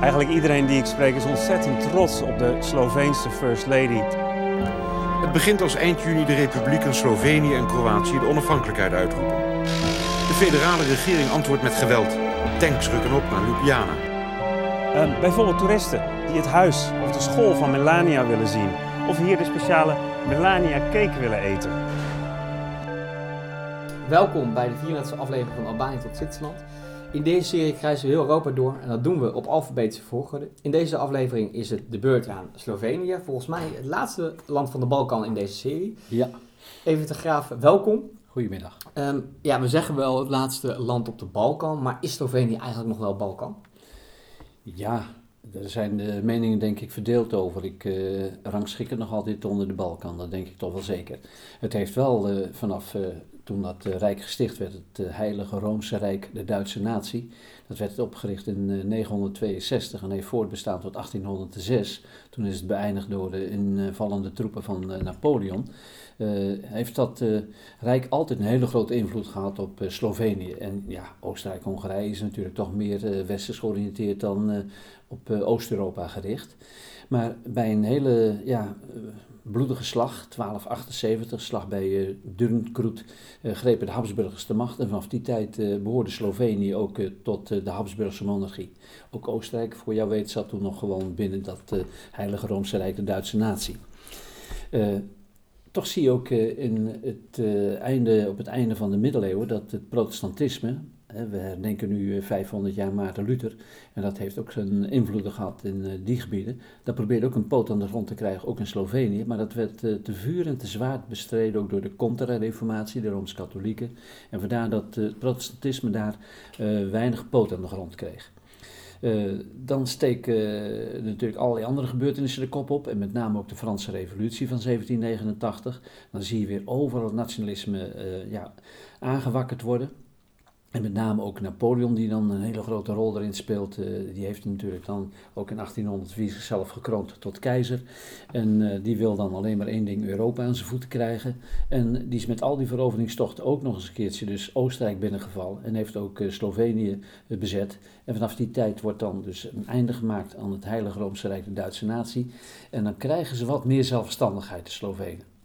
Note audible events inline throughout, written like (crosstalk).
Eigenlijk iedereen die ik spreek is ontzettend trots op de Sloveense First Lady. Het begint als eind juni de republieken Slovenië en Kroatië de onafhankelijkheid uitroepen. De federale regering antwoordt met geweld. Tanks rukken op naar Ljubljana. Uh, bijvoorbeeld toeristen die het huis of de school van Melania willen zien. Of hier de speciale Melania cake willen eten. Welkom bij de 34e aflevering van Albanië tot Zwitserland. In deze serie kruisen we heel Europa door en dat doen we op alfabetische volgorde. In deze aflevering is het de beurt aan Slovenië. Volgens mij het laatste land van de Balkan in deze serie. Ja. Even te graven, welkom. Goedemiddag. Um, ja, we zeggen wel het laatste land op de Balkan, maar is Slovenië eigenlijk nog wel Balkan? Ja, er zijn de meningen denk ik verdeeld over. Ik uh, rangschik het nog altijd onder de Balkan, dat denk ik toch wel zeker. Het heeft wel uh, vanaf uh, toen dat Rijk gesticht werd, het Heilige Roomse Rijk, de Duitse natie. Dat werd opgericht in 962 en heeft voortbestaan tot 1806. Toen is het beëindigd door de invallende troepen van Napoleon. heeft dat Rijk altijd een hele grote invloed gehad op Slovenië. En ja, Oostenrijk-Hongarije is natuurlijk toch meer westers georiënteerd dan op Oost-Europa gericht. Maar bij een hele ja, bloedige slag, 1278, slag bij uh, Durnkroet, uh, grepen de Habsburgers de macht. En vanaf die tijd uh, behoorde Slovenië ook tot de Habsburgse monarchie. Ook Oostenrijk, voor jou weet, zat toen nog gewoon binnen dat Heilige Roomse Rijk, de Duitse natie. toch zie je ook in het, einde, op het einde van de middeleeuwen dat het protestantisme, we herdenken nu 500 jaar Maarten Luther en dat heeft ook zijn invloeden gehad in die gebieden. Dat probeerde ook een poot aan de grond te krijgen, ook in Slovenië, maar dat werd te vuur en te zwaar bestreden ook door de Contra-reformatie, de Rooms-Katholieken. En vandaar dat het protestantisme daar weinig poot aan de grond kreeg. Dan steken natuurlijk allerlei andere gebeurtenissen de kop op. En met name ook de Franse Revolutie van 1789. Dan zie je weer overal nationalisme ja, aangewakkerd worden. En met name ook Napoleon, die dan een hele grote rol erin speelt. Uh, die heeft natuurlijk dan ook in 1804 zichzelf gekroond tot keizer. En uh, die wil dan alleen maar één ding, Europa aan zijn voeten krijgen. En die is met al die veroveringstochten ook nog eens een keertje dus Oostenrijk binnengevallen. En heeft ook uh, Slovenië bezet. En vanaf die tijd wordt dan dus een einde gemaakt aan het Heilige Roomse Rijk, de Duitse natie. En dan krijgen ze wat meer zelfstandigheid, de Slovenen.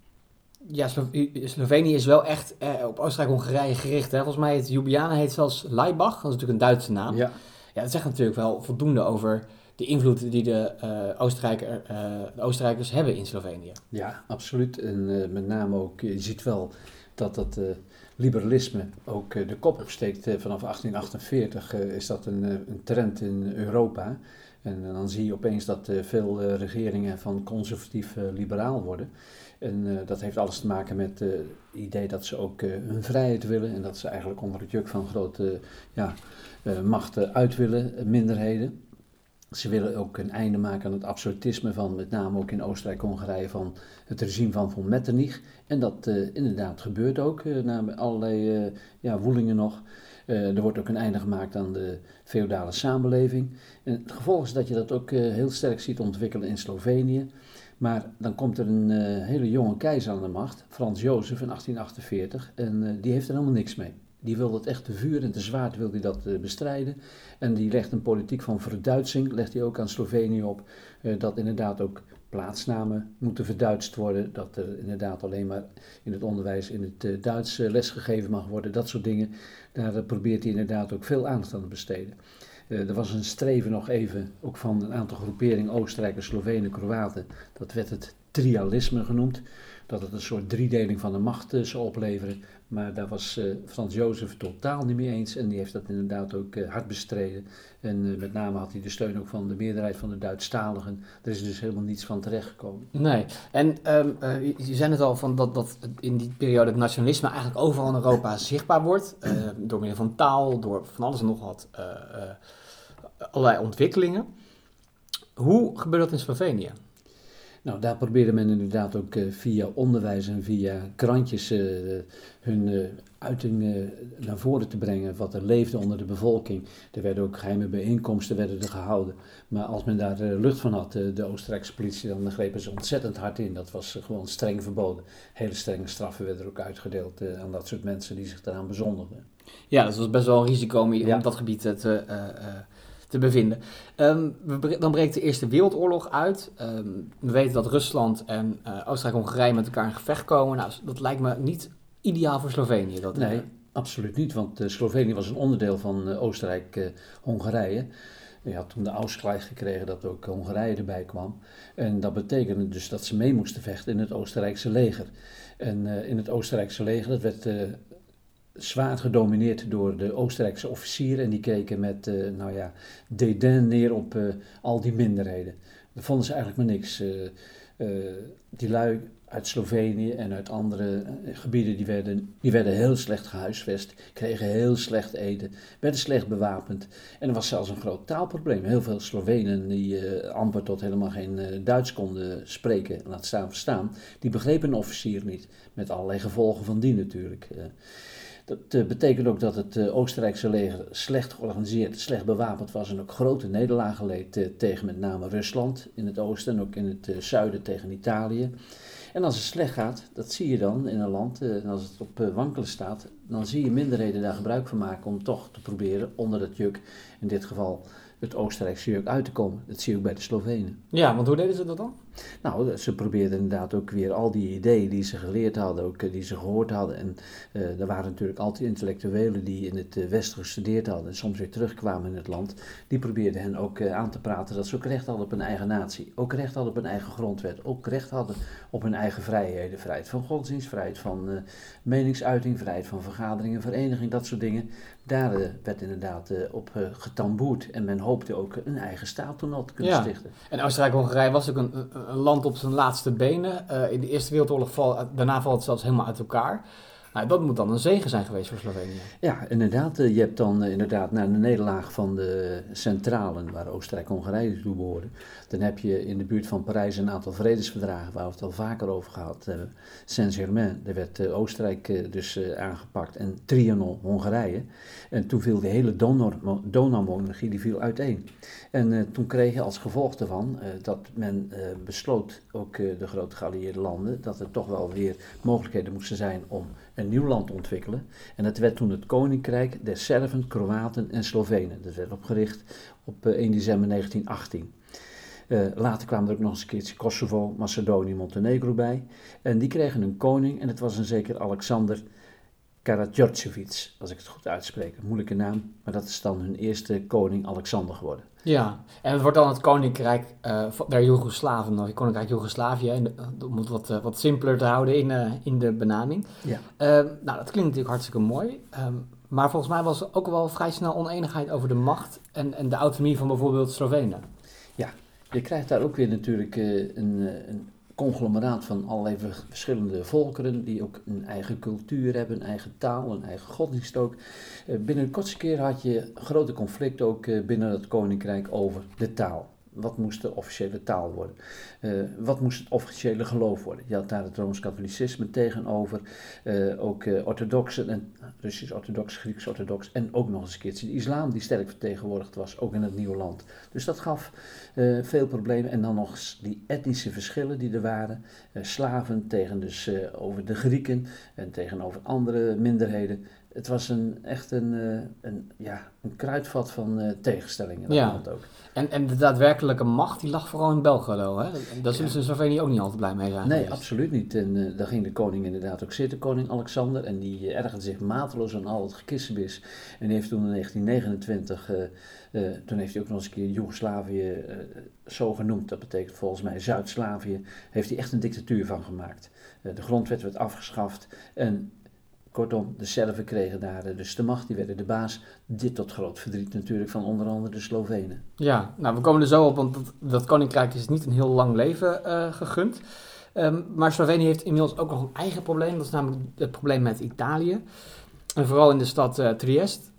Ja, Slo Slovenië is wel echt eh, op Oostenrijk-Hongarije gericht. Hè? Volgens mij het Ljubljana heet zelfs Leibach. Dat is natuurlijk een Duitse naam. Ja. ja, dat zegt natuurlijk wel voldoende over de invloed die de, uh, Oostenrijker, uh, de Oostenrijkers hebben in Slovenië. Ja, absoluut. En uh, met name ook, je ziet wel dat dat liberalisme ook de kop opsteekt. vanaf 1848 is dat een, een trend in Europa. En dan zie je opeens dat veel regeringen van conservatief liberaal worden. En uh, dat heeft alles te maken met het uh, idee dat ze ook uh, hun vrijheid willen en dat ze eigenlijk onder het juk van grote ja, machten uit willen, minderheden. Ze willen ook een einde maken aan het absolutisme van, met name ook in Oostenrijk-Hongarije, van het regime van von Metternich. En dat inderdaad gebeurt ook, na allerlei ja, woelingen nog. Er wordt ook een einde gemaakt aan de feodale samenleving. En het gevolg is dat je dat ook heel sterk ziet ontwikkelen in Slovenië. Maar dan komt er een uh, hele jonge keizer aan de macht, Frans Jozef in 1848, en die heeft er helemaal niks mee. Die wil dat echt te vuur en te zwaard wil hij dat bestrijden. En die legt een politiek van verduitsing, legt hij ook aan Slovenië op, dat inderdaad ook plaatsnamen moeten verduidst worden, dat er inderdaad alleen maar in het onderwijs in het Duits lesgegeven mag worden, dat soort dingen. Daar probeert hij inderdaad ook veel aandacht aan te besteden. Er was een streven nog even, ook van een aantal groeperingen Oostenrijkers, Slovenen, Kroaten. Dat werd het trialisme genoemd. Dat het een soort driedeling van de macht zou opleveren. Maar daar was uh, Frans Jozef totaal niet mee eens. En die heeft dat inderdaad ook hard bestreden. En met name had hij de steun ook van de meerderheid van de Duitsstaligen. Er is dus helemaal niets van terechtgekomen. Nee, en um, je zei het al, van dat, dat in die periode het nationalisme eigenlijk overal in Europa zichtbaar wordt. door middel van taal, door van alles en nog wat allerlei ontwikkelingen. Hoe gebeurt dat in Slovenië? Nou, daar probeerde men inderdaad ook uh, via onderwijs en via krantjes uh, hun uh, uiting naar voren te brengen, wat er leefde onder de bevolking. Er werden ook geheime bijeenkomsten werden er gehouden. Maar als men daar lucht van had, de Oostenrijkse politie, dan grepen ze ontzettend hard in. Dat was gewoon streng verboden. Hele strenge straffen werden er ook uitgedeeld aan dat soort mensen die zich eraan bezondigden. Ja, dat was best wel een risico om, ja. om dat gebied te te bevinden. Ehm, we dan breekt de Eerste Wereldoorlog uit. Ehm, we weten dat Rusland en eh, Oostenrijk-Hongarije met elkaar in gevecht komen. Nou, dat lijkt me niet ideaal voor Slovenië. Dat, eh, Nee, absoluut niet, want eh, Slovenië was een onderdeel van eh, Oostenrijk-Hongarije. Je had toen de Ausgleich gekregen dat ook Hongarije erbij kwam. En dat betekende dus dat ze mee moesten vechten in het Oostenrijkse leger. En eh, in het Oostenrijkse leger, dat werd eh, zwaar gedomineerd door de Oostenrijkse officieren. En die keken met, eh, nou ja, dédain neer op eh, al die minderheden. Daar vonden ze eigenlijk maar niks. Eh, die lui uit Slovenië en uit andere gebieden, die werden, die werden heel slecht gehuisvest, kregen heel slecht eten, werden slecht bewapend. En er was zelfs een groot taalprobleem. Heel veel Slovenen die amper tot helemaal geen Duits konden spreken, laat staan verstaan, die begrepen een officier niet. Met allerlei gevolgen van die natuurlijk. Dat eh, betekent ook dat het eh, Oostenrijkse leger slecht georganiseerd, slecht bewapend was en ook grote nederlagen leed eh, tegen met name Rusland in het oosten en ook in het zuiden tegen Italië. En als het slecht gaat, dat zie je dan in een land, en als het op wankelen staat, dan zie je minderheden daar gebruik van maken om toch te proberen onder dat juk, in dit geval het Oostenrijkse juk, uit te komen. Dat zie je ook bij de Slovenen. Ja, want hoe deden ze dat dan? Nou, ze probeerden inderdaad ook weer al die ideeën die ze geleerd hadden, ook eh, die ze gehoord hadden. En eh, er waren natuurlijk altijd intellectuelen die in het eh, Westen gestudeerd hadden en soms weer terugkwamen in het land. Die probeerden hen ook eh, aan te praten dat ze ook recht hadden op een eigen natie. Ook recht hadden op een eigen grondwet. Ook recht hadden op hun eigen vrijheden. Vrijheid van godsdienst, vrijheid van eh, meningsuiting, vrijheid van vergadering en vereniging, dat soort dingen. Daar eh, werd inderdaad eh, op eh, getamboerd. En men hoopte ook een eigen staat toen al te kunnen Ja. stichten. En Oostenrijk-Hongarije was ook een, land op zijn laatste benen. Eh, in de Eerste Wereldoorlog valt, daarna valt het zelfs helemaal uit elkaar. Nou, dat moet dan een zegen zijn geweest voor Slovenië. Ja, inderdaad. eh, Je hebt dan eh, inderdaad na de nederlaag van de centralen, waar Oostenrijk-Hongarije toe behoorde, dan heb je in de buurt van Parijs een aantal vredesverdragen, waar we het al vaker over gehad hebben. Saint-Germain, daar werd eh, Oostenrijk dus aangepakt en Trianon, Hongarije. En toen viel de hele Donau- Donau-monarchie die viel uiteen. En toen kreeg je als gevolg daarvan dat men besloot, ook de grote geallieerde landen, dat er toch wel weer mogelijkheden moesten zijn om een nieuw land ontwikkelen. En dat werd toen het Koninkrijk der Serven, Kroaten en Slovenen. Dat werd opgericht op eh, 1 december 1918. Eh, later kwamen er ook nog eens een Kosovo, Macedonië, Montenegro bij. En die kregen een koning en het was een zeker Alexander Karadjordjevic, als ik het goed uitspreek. Een moeilijke naam, maar dat is dan hun eerste koning Alexander geworden. Ja, en het wordt dan het Koninkrijk eh, van- der Joegoslaven, of het Koninkrijk Joegoslavië, de- om het wat, eh, wat simpeler te houden in, eh, in de benaming. Ja. Eh, nou, dat klinkt natuurlijk hartstikke mooi. ehm, maar volgens mij was er ook wel vrij snel oneenigheid over de macht en, en de autonomie van bijvoorbeeld Slovenen. Je krijgt daar ook weer natuurlijk eh, een, eh, een conglomeraat van allerlei ver- verschillende volkeren die ook een eigen cultuur hebben, een eigen taal, een eigen godsdienst ook. Eh, binnen de kortste keer had je grote conflicten ook eh, binnen het koninkrijk over de taal. Wat moest de officiële taal worden? Eh, wat moest het officiële geloof worden? Je had daar het Rooms-Katholicisme tegenover, eh, ook eh, orthodoxe en Russisch-orthodox, Grieks-orthodox en ook nog eens een keertje de islam die sterk vertegenwoordigd was, ook in het nieuwe land. Dus dat gaf veel problemen. En dan nog die etnische verschillen die er waren. Slaven tegen dus over de Grieken en tegenover andere minderheden. Het was een, echt een, eh, een, ja, een kruidvat van eh, tegenstellingen. Dat Ja. ook. En, en de daadwerkelijke macht, die lag vooral in Belgrado. Hè? Daar zullen ze in Slovenië ook niet altijd blij mee zijn Nee, geweest. absoluut niet. En eh, daar ging de koning inderdaad ook zitten, koning Alexander. En die ergerde zich mateloos aan al het gekissenbis. En die heeft toen in 1929, eh, eh, toen heeft hij ook nog eens een keer Joegoslavië zo genoemd. Dat betekent volgens mij Zuid-Slavië. Heeft hij echt een dictatuur van gemaakt. De grondwet werd afgeschaft. En kortom, de Serven kregen daar eh, dus de macht. Die werden de baas. Dit tot groot verdriet natuurlijk van onder andere de Slovenen. Ja, nou we komen er zo op, want dat, koninkrijk is niet een heel lang leven eh, gegund. Ehm, maar Slovenië heeft inmiddels ook nog een eigen probleem. Dat is namelijk het probleem met Italië. En vooral in de stad eh, Triest.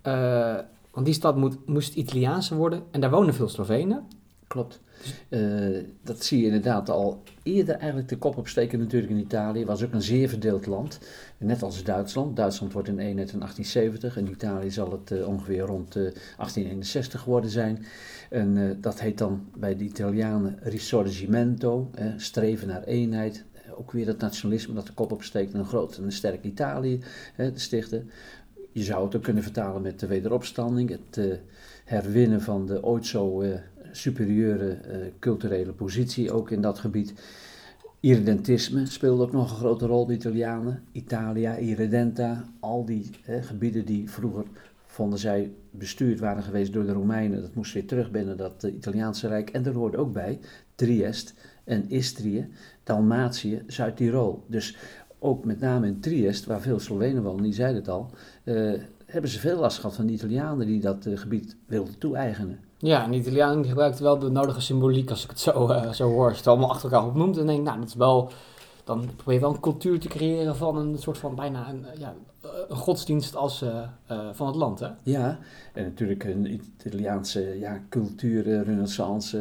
Want die stad moet, moest Italiaanse worden. En daar wonen veel Slovenen. Klopt. Eh, dat zie je inderdaad al eerder eigenlijk de kop opsteken natuurlijk in Italië. was ook een zeer verdeeld land. Net als Duitsland. Duitsland wordt in eenheid in 1870 en Italië zal het eh, ongeveer rond eh, 1861 geworden zijn. En eh, dat heet dan bij de Italianen risorgimento, streven naar eenheid. Ook weer dat nationalisme dat de kop opsteekt en een groot en een sterk Italië te stichten. je zou het ook kunnen vertalen met de wederopstanding, het herwinnen van de ooit zo superieure culturele positie ook in dat gebied. Irredentisme speelde ook nog een grote rol, de Italianen. Italia, Irredenta, al die gebieden die vroeger vonden zij bestuurd waren geweest door de Romeinen. Dat moest weer terug binnen dat Italiaanse Rijk. En er hoort ook bij Triest en Istrië, Dalmatië, Zuid-Tirol. Dus ook met name in Triest, waar veel Slovenen wonen, die zeiden het al, uh, hebben ze veel last gehad van de Italianen die dat uh, gebied wilden toe-eigenen. Ja, en de Italianen gebruikten wel de nodige symboliek, als ik het zo, uh, zo hoor. Als je het allemaal achter elkaar opnoemt, dan denk ik, nou, dat is wel dan probeer je wel een cultuur te creëren van een soort van bijna een, ja, een godsdienst als, uh, uh, van het land. Hè? Ja, en natuurlijk een Italiaanse ja, cultuur, renaissance,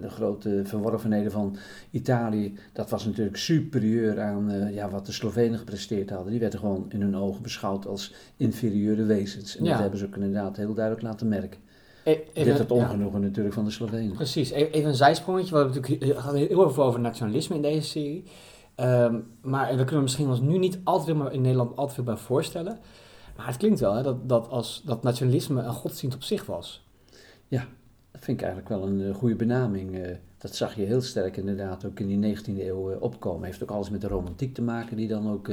de grote verworvenheden van Italië, dat was natuurlijk superieur aan ja, wat de Slovenen gepresteerd hadden. Die werden gewoon in hun ogen beschouwd als inferieure wezens. En ja. dat hebben ze ook inderdaad heel duidelijk laten merken. E, even, Dit het ongenoegen ja. natuurlijk van de Slovenen. Precies, e, even een zijsprongetje. We hebben natuurlijk heel veel over nationalisme in deze serie. Um, maar we kunnen misschien ons nu niet altijd maar in Nederland altijd veel bij voorstellen. Maar het klinkt wel hè, dat, dat, als, dat nationalisme een godsdienst op zich was. Ja, dat vind ik eigenlijk wel een uh, goede benaming. Uh, dat zag je heel sterk inderdaad ook in die 19e eeuw uh, opkomen. Heeft ook alles met de romantiek te maken, die dan ook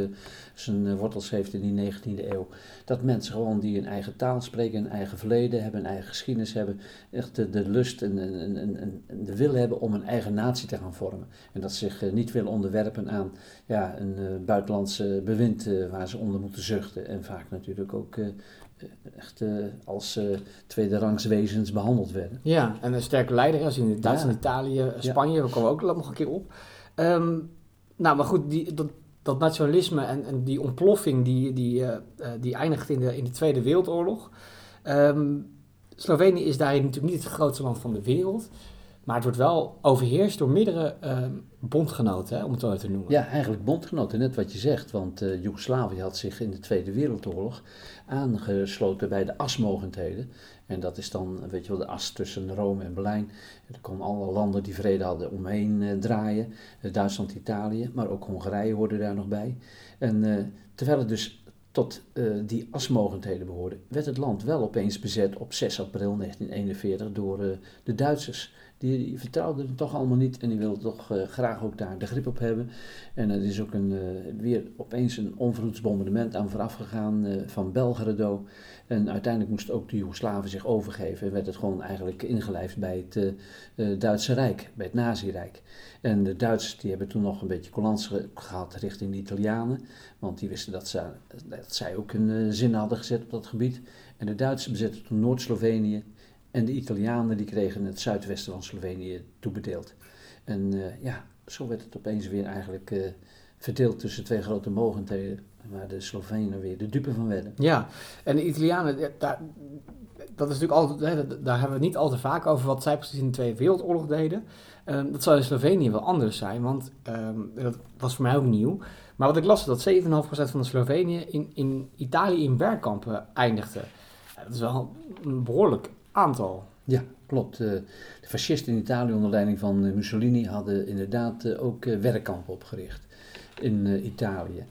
zijn wortels heeft in die 19e eeuw. Dat mensen gewoon die een eigen taal spreken, een eigen verleden hebben, een eigen geschiedenis hebben, echt de, de lust en, en, en, en, de wil hebben om een eigen natie te gaan vormen. En dat zich niet willen onderwerpen aan ja, een buitenlandse bewind waar ze onder moeten zuchten. En vaak natuurlijk ook echt uh, als uh, tweede rangs wezens behandeld werden. Ja, en een sterke leider, als in Duitsland, ja. Italië, Spanje, we komen ook nog een keer op. Um, nou, maar goed, die, dat, dat nationalisme en, en die ontploffing die, die, uh, die eindigt in de, in de Tweede Wereldoorlog. Um, Slovenië is daarin natuurlijk niet het grootste land van de wereld. Maar het wordt wel overheerst door meerdere uh, bondgenoten, hè, om het zo te noemen. Ja, eigenlijk bondgenoten, net wat je zegt. Want uh, Joegoslavië had zich in de Tweede Wereldoorlog aangesloten bij de asmogendheden. En dat is dan, weet je wel, de as tussen Rome en Berlijn. Er konden alle landen die vrede hadden omheen uh, draaien. Duitsland, Italië, maar ook Hongarije hoorde daar nog bij. En terwijl het dus tot die asmogendheden behoorde, werd het land wel opeens bezet op 6 april 1941 door de Duitsers die, die vertrouwden het toch allemaal niet en die wilden toch uh, graag ook daar de grip op hebben. En er is ook een, uh, weer opeens een onverhoeds bombardement aan vooraf gegaan uh, van Belgrado. En uiteindelijk moest ook de Joegoslaven zich overgeven en werd het gewoon eigenlijk ingelijfd bij het Duitse Rijk, bij het Nazi-Rijk. En de Duitsers die hebben toen nog een beetje collans gehad richting de Italianen, want die wisten dat, dat zij ook een zin hadden gezet op dat gebied. En de Duitsers bezetten toen Noord-Slovenië en de Italianen die kregen het zuidwesten van Slovenië toebedeeld. En uh, ja, zo werd het opeens weer eigenlijk uh, verdeeld tussen twee grote mogendheden, waar de Slovenen weer de dupe van werden. Ja, en de Italianen, daar, dat is natuurlijk altijd, hè, daar hebben we het niet al te vaak over wat zij precies in de Tweede Wereldoorlog deden. Um, dat zou in Slovenië wel anders zijn, want um, dat was voor mij ook nieuw. Maar wat ik las, dat 7,5% van de Slovenië in, in Italië in werkkampen eindigde. dat is wel een behoorlijk aantal. Ja, klopt. Eh, de fascisten in Italië onder leiding van eh, Mussolini hadden inderdaad eh, ook werkkampen opgericht in Italië.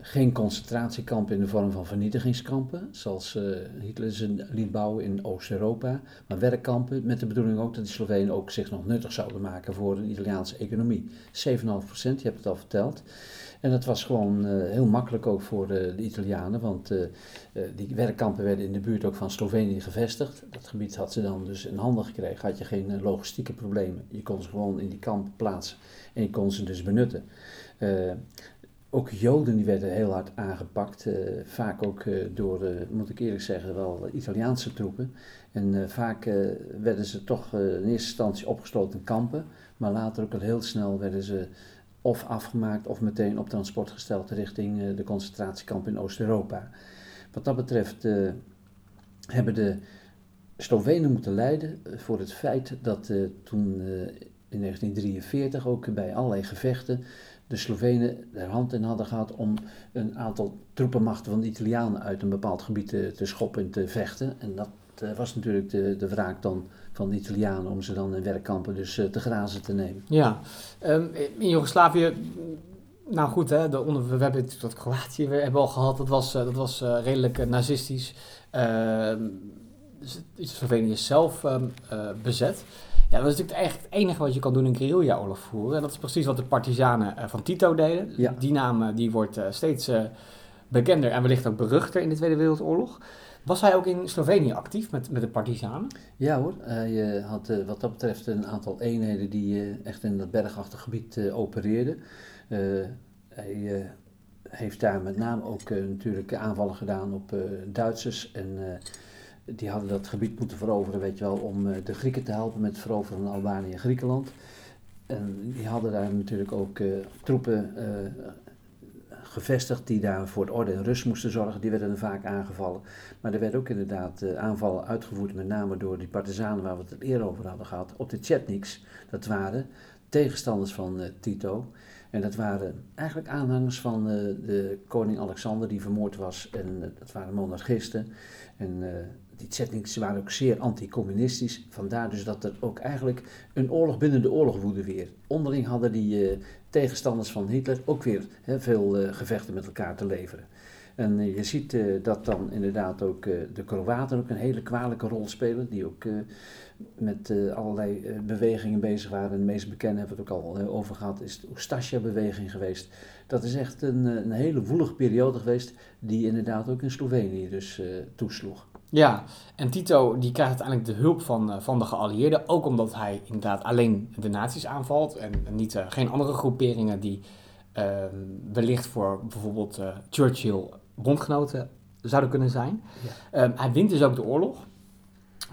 geen concentratiekampen in de vorm van vernietigingskampen, zoals Hitler ze liet bouwen in Oost-Europa, maar werkkampen met de bedoeling ook dat die Slovenen ook zich nog nuttig zouden maken voor de Italiaanse economie. 7,5 procent, je hebt het al verteld. En dat was gewoon uh, heel makkelijk ook voor de, de Italianen, want uh, die werkkampen werden in de buurt ook van Slovenië gevestigd. Dat gebied had ze dan dus in handen gekregen, had je geen logistieke problemen. Je kon ze gewoon in die kampen plaatsen en je kon ze dus benutten. ook Joden die werden heel hard aangepakt, vaak ook door, moet ik eerlijk zeggen, wel Italiaanse troepen. En vaak werden ze toch in eerste instantie opgesloten in kampen, maar later ook al heel snel werden ze of afgemaakt of meteen op transport gesteld richting uh, de concentratiekamp in Oost-Europa. Wat dat betreft uh, hebben de Slovenen moeten lijden eh, voor het feit dat toen in 1943 ook bij allerlei gevechten de Slovenen er hand in hadden gehad om een aantal troepenmachten van de Italianen uit een bepaald gebied te, te schoppen en te vechten. En dat was natuurlijk de, de wraak dan van de Italianen om ze dan in werkkampen dus uh, te grazen te nemen. Ja, um, in Joegoslavië nou goed, hè, de onder, we hebben het dat Kroatië weer hebben al gehad. Dat was, dat was redelijk nazistisch. Ehm, dus Slovenië is zelf ehm, bezet. Ja, dat is natuurlijk echt het enige wat je kan doen in guerrilla-oorlog voeren. En dat is precies wat de partizanen van Tito deden. Ja. Die naam die wordt steeds bekender en wellicht ook beruchter in de Tweede Wereldoorlog. Was hij ook in Slovenië actief met, met de partizanen? Ja hoor, hij uh, had uh, wat dat betreft een aantal eenheden die uh, echt in dat bergachtig gebied opereerden. hij heeft daar met name ook natuurlijk aanvallen gedaan op Duitsers en die hadden dat gebied moeten veroveren, weet je wel, om de Grieken te helpen met het veroveren van Albanië en Griekenland. En die hadden daar natuurlijk ook troepen gevestigd die daar voor de orde en rust moesten zorgen. Die werden vaak aangevallen. Maar er werden ook inderdaad uh, aanvallen uitgevoerd, met name door die partizanen waar we het eerder over hadden gehad, op de Chetniks. Dat waren tegenstanders van uh, Tito. En dat waren eigenlijk aanhangers van uh, de koning Alexander die vermoord was. En dat waren monarchisten. En die Chetniks waren ook zeer anticommunistisch. Vandaar dus dat er ook eigenlijk een oorlog binnen de oorlog woedde weer. Onderling hadden die tegenstanders van Hitler ook weer veel uh, gevechten met elkaar te leveren. En uh, je ziet uh, dat dan inderdaad ook de Kroaten ook een hele kwalijke rol spelen, die ook met allerlei bewegingen bezig waren. De meest bekende hebben we het ook al over gehad, is de Ustasja-beweging geweest. Dat is echt een, een hele woelige periode geweest, die inderdaad ook in Slovenië dus toesloeg. Ja, en Tito die krijgt uiteindelijk de hulp van, uh, van de geallieerden. Ook omdat hij inderdaad alleen de nazi's aanvalt. En, niet, uh, geen andere groeperingen die uh, wellicht voor bijvoorbeeld uh, Churchill bondgenoten zouden kunnen zijn. Ja. Um, hij wint dus ook de oorlog.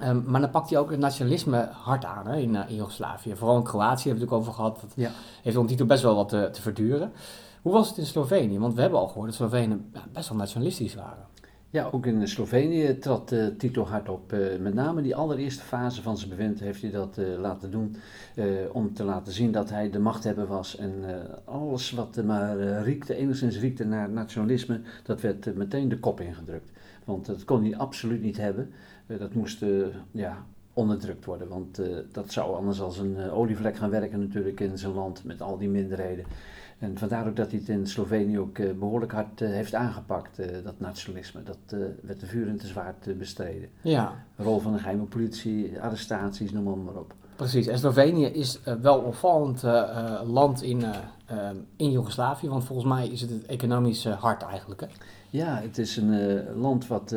Um, maar dan pakt hij ook het nationalisme hard aan hè, in, in Joegoslavië. Vooral in Kroatië hebben we het ook over gehad. Dat ja. heeft onder Tito best wel wat te, te verduren. Hoe was het in Slovenië? Want we hebben al gehoord dat Slovenen best wel nationalistisch waren. Ja, ook in Slovenië trad uh, Tito hard op. Uh, met name die allereerste fase van zijn bewind heeft hij dat uh, laten doen. om te laten zien dat hij de machthebber was. En alles wat maar riekte, enigszins riekte naar nationalisme, dat werd meteen de kop ingedrukt. Want dat kon hij absoluut niet hebben. dat moest ja, onderdrukt worden. Want dat zou anders als een olievlek gaan werken natuurlijk in zijn land met al die minderheden. En vandaar ook dat hij het in Slovenië ook uh, behoorlijk hard uh, heeft aangepakt, uh, dat nationalisme. Dat werd de vuur en te zwaard bestreden. Ja. rol van de geheime politie, arrestaties, noem maar, maar op. Precies, en Slovenië is wel een opvallend land in, in Joegoslavië, want volgens mij is het het economisch hart eigenlijk. Hè? Ja, het is een land wat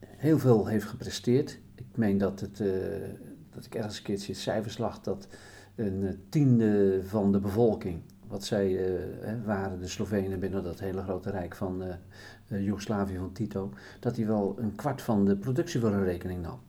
heel veel heeft gepresteerd. Ik meen dat, het, dat ik ergens een keertje cijfers lag dat een eh, tiende van de bevolking, wat zij uh, waren, de Slovenen binnen dat hele grote rijk van uh, Joegoslavië van Tito, dat hij wel een kwart van de productie voor hun rekening nam.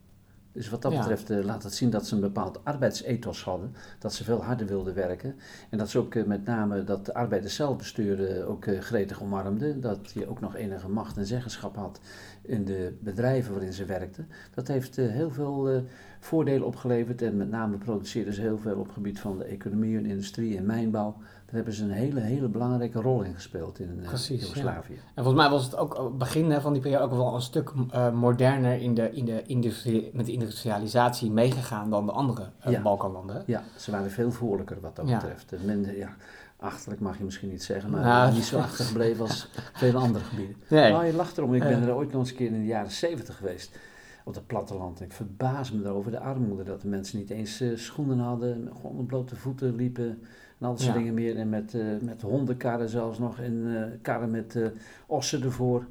Dus wat dat ja. betreft uh, laat het zien dat ze een bepaald arbeidsethos hadden. Dat ze veel harder wilden werken. En dat ze ook uh, met name dat de arbeiders zelfbestuur uh, ook gretig omarmden. Dat je ook nog enige macht en zeggenschap had in de bedrijven waarin ze werkten. Dat heeft heel veel voordelen opgeleverd. En met name produceerden ze heel veel op het gebied van de economie en industrie en mijnbouw. Daar hebben ze een hele, hele belangrijke rol in gespeeld in Precies, Joegoslavië. Ja. En volgens mij was het ook begin van die periode ook wel een stuk uh, moderner in de, in de industrie, met de industrialisatie meegegaan dan de andere uh, ja. Balkanlanden. Ja, ze waren veel voorlijker wat dat ja. betreft. Minder, ja, achterlijk mag je misschien niet zeggen, maar nou, niet zo achtergebleven als (laughs) vele andere gebieden. Nee. Nou, je lacht erom. Ik ben er ooit nog eens een keer in de jaren zeventig geweest op het platteland. Ik verbaas me erover de armoede, dat de mensen niet eens uh, schoenen hadden, gewoon op blote voeten liepen en ja. dingen meer. En met, uh, met hondenkarren zelfs nog en uh, karren met ossen ervoor.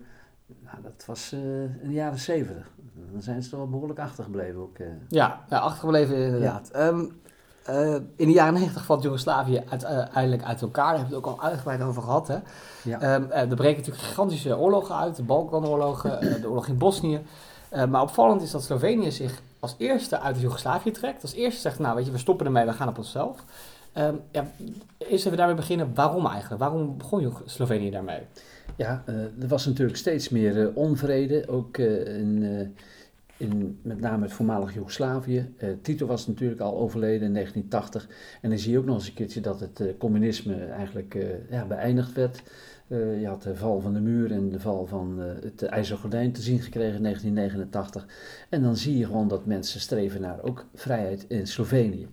Nou, dat was in de jaren zeventig. Dan zijn ze toch wel behoorlijk achtergebleven ook. Ja, ja, achtergebleven inderdaad. Ja. Um, uh, in de jaren 90 valt Joegoslavië uiteindelijk uit elkaar. Daar hebben we het ook al uitgebreid over gehad. Hè? Ja. Um, uh, er breken natuurlijk gigantische oorlogen uit. De Balkanoorlogen, de oorlog in Bosnië. maar opvallend is dat Slovenië zich als eerste uit Joegoslavië trekt. Als eerste zegt, nou weet je, we stoppen ermee, we gaan op onszelf. Um, ja, eerst even daarmee beginnen, waarom eigenlijk? Waarom begon Slovenië daarmee? Ja, er was natuurlijk steeds meer onvrede, ook in in met name het voormalig Joegoslavië. Tito was natuurlijk al overleden in 1980. En dan zie je ook nog eens een keertje dat het communisme eigenlijk ja, beëindigd werd. je had de val van de muur en de val van het ijzeren gordijn te zien gekregen in 1989. En dan zie je gewoon dat mensen streven naar ook vrijheid in Slovenië.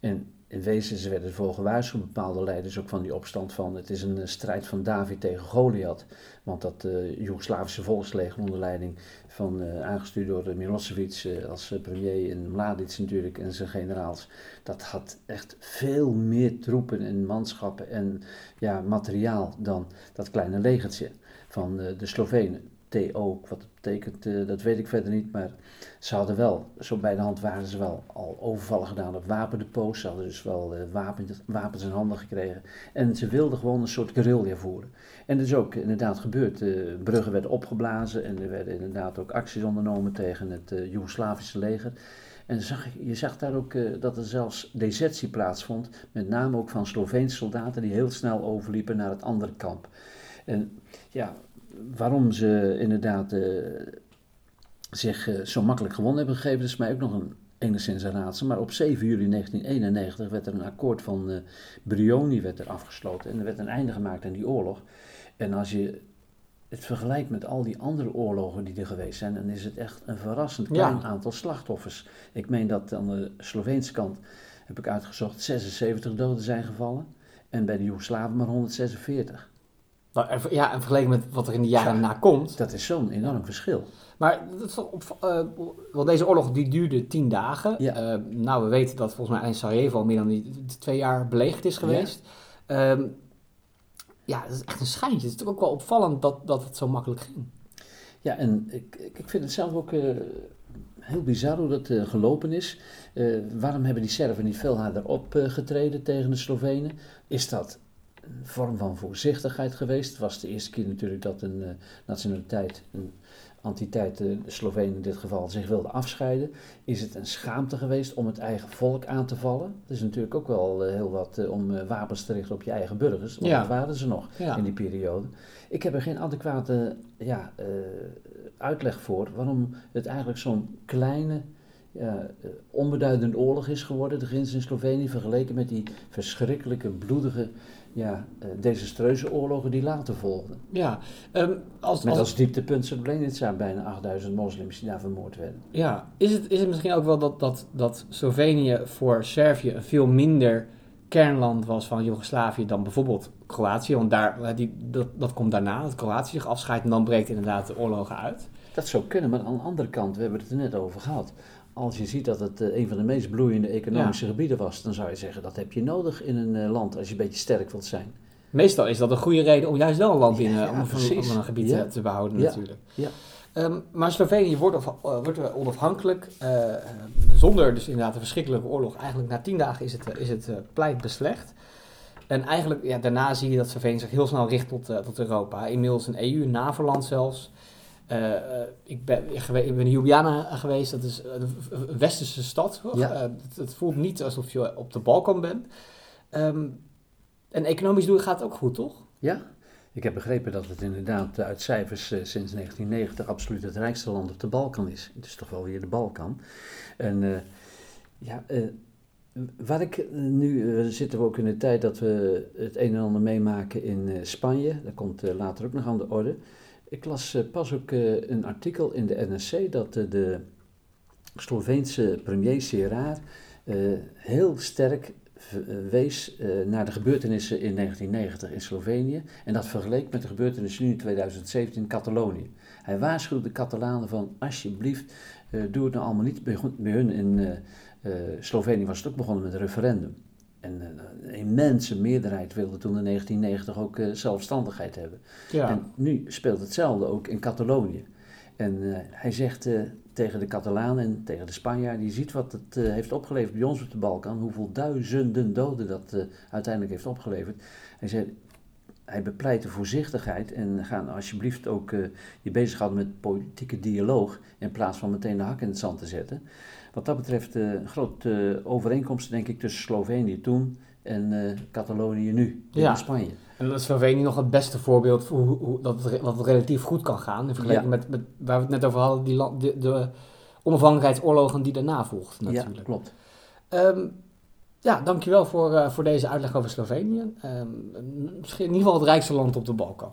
En in wezen, ze werden ervoor gewaarschuwd, bepaalde leiders ook van die opstand, van het is een strijd van David tegen Goliath. Want dat uh, Joegoslavische volksleger onder leiding van, uh, aangestuurd door Milosevic als premier en Mladic natuurlijk en zijn generaals, dat had echt veel meer troepen en manschappen en ja, materiaal dan dat kleine legertje van de Slovenen. TO, wat het betekent, uh, dat weet ik verder niet. Maar ze hadden wel, zo bij de hand waren ze wel al overvallen gedaan op wapendepots. Ze hadden dus wel uh, wapens, wapens in handen gekregen. En ze wilden gewoon een soort guerrilla voeren. En dat is ook inderdaad gebeurd. Uh, bruggen werden opgeblazen en er werden inderdaad ook acties ondernomen tegen het Joegoslavische leger. En zag, je zag daar ook dat er zelfs desertie plaatsvond, met name ook van Sloveense soldaten die heel snel overliepen naar het andere kamp. En ja, waarom ze inderdaad uh, zich uh, zo makkelijk gewonnen hebben gegeven, is mij ook nog een enigszins een raadsel. Maar op 7 juli 1991 werd er een akkoord van uh, Brioni werd er afgesloten en er werd een einde gemaakt aan die oorlog. En als je het vergelijkt met al die andere oorlogen die er geweest zijn, dan is het echt een verrassend klein ja. aantal slachtoffers. Ik meen dat aan de Sloveense kant, heb ik uitgezocht, 76 doden zijn gevallen. En bij de Joegoslaven maar 146. Nou, ja, en vergeleken met wat er in de jaren ja, na komt. Dat is zo'n enorm verschil. Maar dat is op, uh, wel deze oorlog die duurde tien dagen. Ja. Uh, nou, we weten dat volgens mij in Sarajevo al meer dan die, twee jaar belegerd is geweest. Ja. Um, ja, dat is echt een schijntje. Het is toch ook wel opvallend dat, dat het zo makkelijk ging. Ja, en ik, ik vind het zelf ook uh, heel bizar hoe dat gelopen is. waarom hebben die Serven niet veel harder opgetreden tegen de Slovenen? Is dat een vorm van voorzichtigheid geweest. Het was de eerste keer natuurlijk dat een uh, nationaliteit, een entiteit, de Slovenen in dit geval, zich wilde afscheiden. Is het een schaamte geweest om het eigen volk aan te vallen? Het is natuurlijk ook wel uh, heel wat om wapens te richten op je eigen burgers. Want ja. dat waren ze nog ja. in die periode. Ik heb er geen adequate ja, uitleg voor waarom het eigenlijk zo'n kleine ja, onbeduidende oorlog is geworden, de grens in Slovenië, vergeleken met die verschrikkelijke, bloedige ja, uh, desastreuze oorlogen die later volgden. Ja, um, als, Met als, als dieptepunt Srebrenica bijna 8000 moslims die daar vermoord werden. Ja, is het, is het misschien ook wel dat, dat, dat Slovenië voor Servië een veel minder kernland was van Joegoslavië dan bijvoorbeeld Kroatië? Want daar, die, dat, dat komt daarna, dat Kroatië zich afscheidt en dan breekt inderdaad de oorlogen uit. Dat zou kunnen, maar aan de andere kant, we hebben het er net over gehad als je ziet dat het uh, een van de meest bloeiende economische ja. gebieden was, dan zou je zeggen dat heb je nodig in een uh, land als je een beetje sterk wilt zijn. Meestal is dat een goede reden om juist wel een land in, ja, ja, om, om, een gebied te, behouden natuurlijk. Ja. Um, maar Slovenië wordt, of, uh, wordt onafhankelijk, zonder dus inderdaad een verschrikkelijke oorlog. Eigenlijk na tien dagen is het, is het pleit beslecht. En eigenlijk, ja, daarna zie je dat Slovenië zich heel snel richt tot, tot Europa. Inmiddels een EU, NAVO-land zelfs. Uh, ik, ben, ik ben in Ljubljana geweest, dat is een westerse stad. Ja. Uh, het, het, voelt niet alsof je op de Balkan bent. Um, en economisch doen gaat het ook goed, toch? Ja, ik heb begrepen dat het inderdaad uit cijfers uh, sinds 1990 absoluut het rijkste land op de Balkan is. Het is toch wel weer de Balkan. En ja, waar ik nu zitten we ook in de tijd dat we het een en ander meemaken in Spanje. Dat komt later ook nog aan de orde. Ik las uh, pas ook uh, een artikel in de NRC dat uh, de Sloveense premier Serraar heel sterk wees naar de gebeurtenissen in 1990 in Slovenië en dat vergeleek met de gebeurtenissen nu in 2017 in Catalonië. Hij waarschuwde de Catalanen van alsjeblieft doe het nou allemaal niet bij hun in Slovenië was het ook begonnen met een referendum. En een immense meerderheid wilde toen in 1990 ook uh, zelfstandigheid hebben. Ja. En nu speelt hetzelfde ook in Catalonië. En uh, hij zegt uh, tegen de Catalanen en tegen de Spanjaarden, je ziet wat het heeft opgeleverd bij ons op de Balkan, hoeveel duizenden doden dat uiteindelijk heeft opgeleverd. Hij zei, hij bepleitte voorzichtigheid en ga alsjeblieft ook je bezighouden met politieke dialoog in plaats van meteen de hak in het zand te zetten. Wat dat betreft uh, grote overeenkomsten, denk ik, tussen Slovenië toen en uh, Catalonië nu, ja. in Spanje. En is Slovenië nog het beste voorbeeld voor hoe, hoe dat, het, dat, het, relatief goed kan gaan. In vergelijking ja. met, met, waar we het net over hadden, die land, de, de onafhankelijkheidsoorlogen die daarna volgden natuurlijk. Ja, klopt. Um, ja, dankjewel voor, uh, voor deze uitleg over Slovenië. Um, misschien in ieder geval het rijkste land op de Balkan.